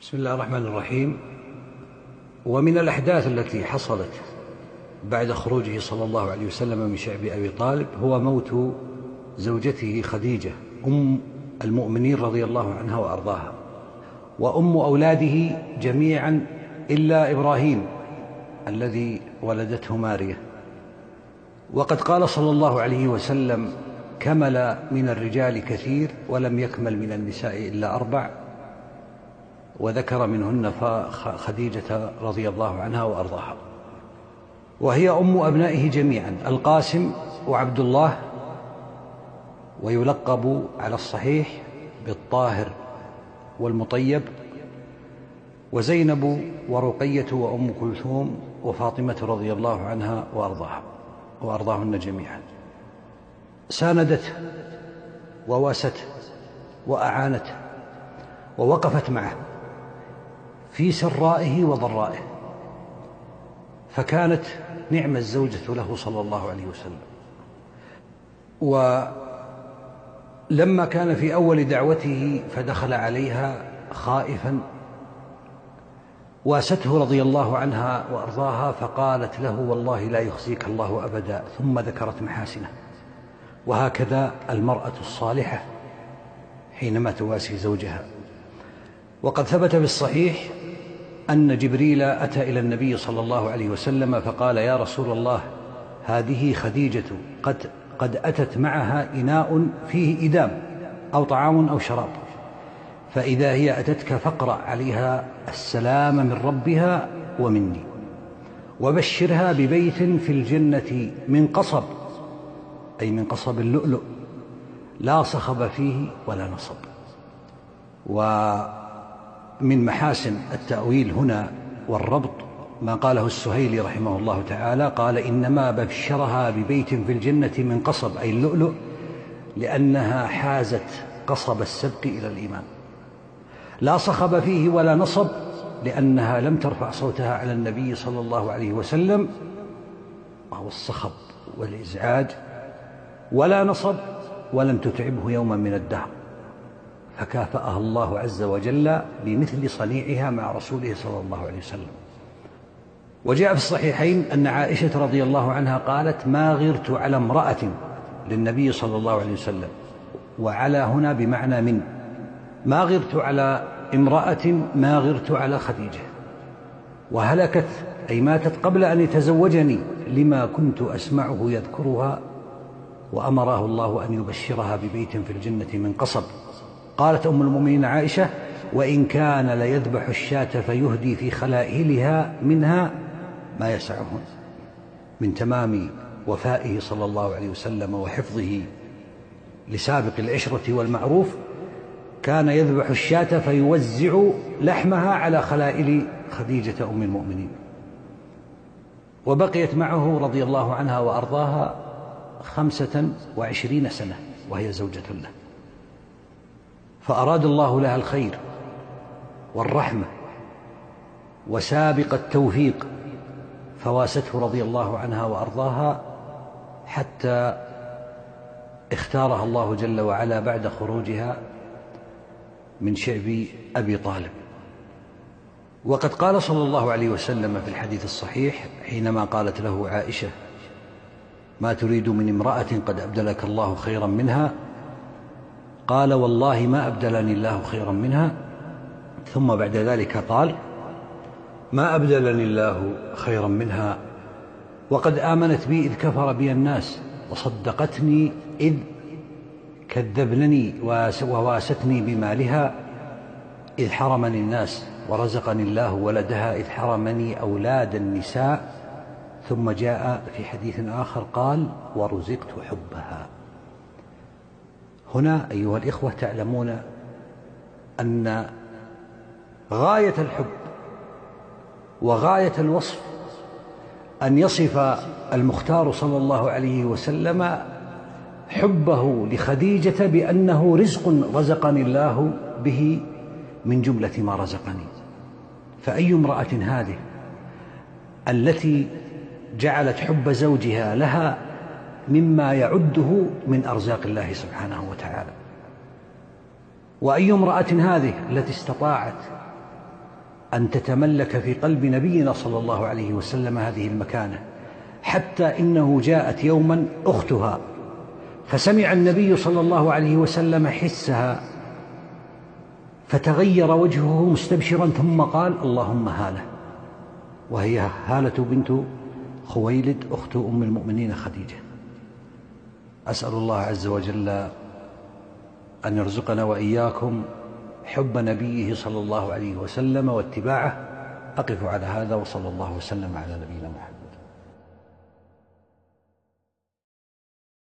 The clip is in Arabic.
بسم الله الرحمن الرحيم. ومن الأحداث التي حصلت بعد خروجه صلى الله عليه وسلم من شعب أبي طالب هو موت زوجته خديجة أم المؤمنين رضي الله عنها وأرضاها وأم أولاده جميعا إلا إبراهيم الذي ولدته مارية. وقد قال صلى الله عليه وسلم كمل من الرجال كثير ولم يكمل من النساء إلا أربع وذكر منهن خديجة رضي الله عنها وأرضاها. وهي أم أبنائه جميعا القاسم وعبد الله ويلقب على الصحيح بالطاهر والمطيب وزينب ورقية وأم كلثوم وفاطمة رضي الله عنها وأرضاها وأرضاهن جميعا. ساندته وواسته وأعانته ووقفت معه. في سرائه وضرائه. فكانت نعم الزوجة له صلى الله عليه وسلم. ولما كان في أول دعوته فدخل عليها خائفا واسته رضي الله عنها وأرضاها فقالت له والله لا يخزيك الله أبدا ثم ذكرت محاسنه. وهكذا المرأة الصالحة حينما تواسي زوجها. وقد ثبت في الصحيح أن جبريل أتى إلى النبي صلى الله عليه وسلم فقال يا رسول الله هذه خديجة قد قد أتت معها إناء فيه إدام أو طعام أو شراب فإذا هي أتتك فاقرأ عليها السلام من ربها ومني وبشرها ببيت في الجنة من قصب أي من قصب اللؤلؤ لا صخب فيه ولا نصب. ومن محاسن التأويل هنا والربط ما قاله السهيلي رحمه الله تعالى قال إنما بشرها ببيت في الجنة من قصب أي اللؤلؤ لأنها حازت قصب السبق إلى الإيمان. لا صخب فيه ولا نصب لأنها لم ترفع صوتها على النبي صلى الله عليه وسلم وهو الصخب والإزعاج ولا نصب ولم تتعبه يوما من الدهر. فكافأها الله عز وجل بمثل صنيعها مع رسوله صلى الله عليه وسلم. وجاء في الصحيحين أن عائشة رضي الله عنها قالت ما غرت على امرأة للنبي صلى الله عليه وسلم. وعلى هنا بمعنى من ما غرت على امرأة ما غرت على خديجة. وهلكت أي ماتت قبل أن يتزوجني لما كنت أسمعه يذكرها وأمره الله أن يبشرها ببيت في الجنة من قصب. قالت أم المؤمنين عائشة وإن كان ليذبح الشاة فيهدي في خلائلها منها ما يسعهن من تمام وفائه صلى الله عليه وسلم وحفظه لسابق العشرة والمعروف كان يذبح الشاة فيوزع لحمها على خلائل خديجة أم المؤمنين. وبقيت معه رضي الله عنها وأرضاها خمسة وعشرين سنة وهي زوجة له. فأراد الله لها الخير والرحمة وسابق التوفيق فواسته رضي الله عنها وأرضاها حتى اختارها الله جل وعلا بعد خروجها من شعب أبي طالب. وقد قال صلى الله عليه وسلم في الحديث الصحيح حينما قالت له عائشة ما تريد من امرأة قد أبدلك الله خيرا منها قال والله ما أبدلني الله خيرا منها. ثم بعد ذلك قال ما أبدلني الله خيرا منها. وقد آمنت بي إذ كفر بي الناس وصدقتني إذ كذبنني وواستني بمالها. إذ حرمني الناس ورزقني الله ولدها. إذ حرمني أولاد النساء. ثم جاء في حديث آخر قال ورزقت حبها. هنا أيها الإخوة تعلمون أن غاية الحب وغاية الوصف أن يصف المختار صلى الله عليه وسلم حبه لخديجة بأنه رزق رزقني الله به من جملة ما رزقني. فأي امرأة هذه التي جعلت حب زوجها لها مما يعده من أرزاق الله سبحانه وتعالى. وأي امرأة هذه التي استطاعت أن تتملك في قلب نبينا صلى الله عليه وسلم هذه المكانة حتى إنه جاءت يوما أختها فسمع النبي صلى الله عليه وسلم حسها فتغير وجهه مستبشرا ثم قال اللهم هاله. وهي هالة بنت خويلد أخت أم المؤمنين خديجة. أسأل الله عز وجل أن يرزقنا وإياكم حب نبيه صلى الله عليه وسلم واتباعه. أقف على هذا وصلى الله وسلم على نبينا محمد.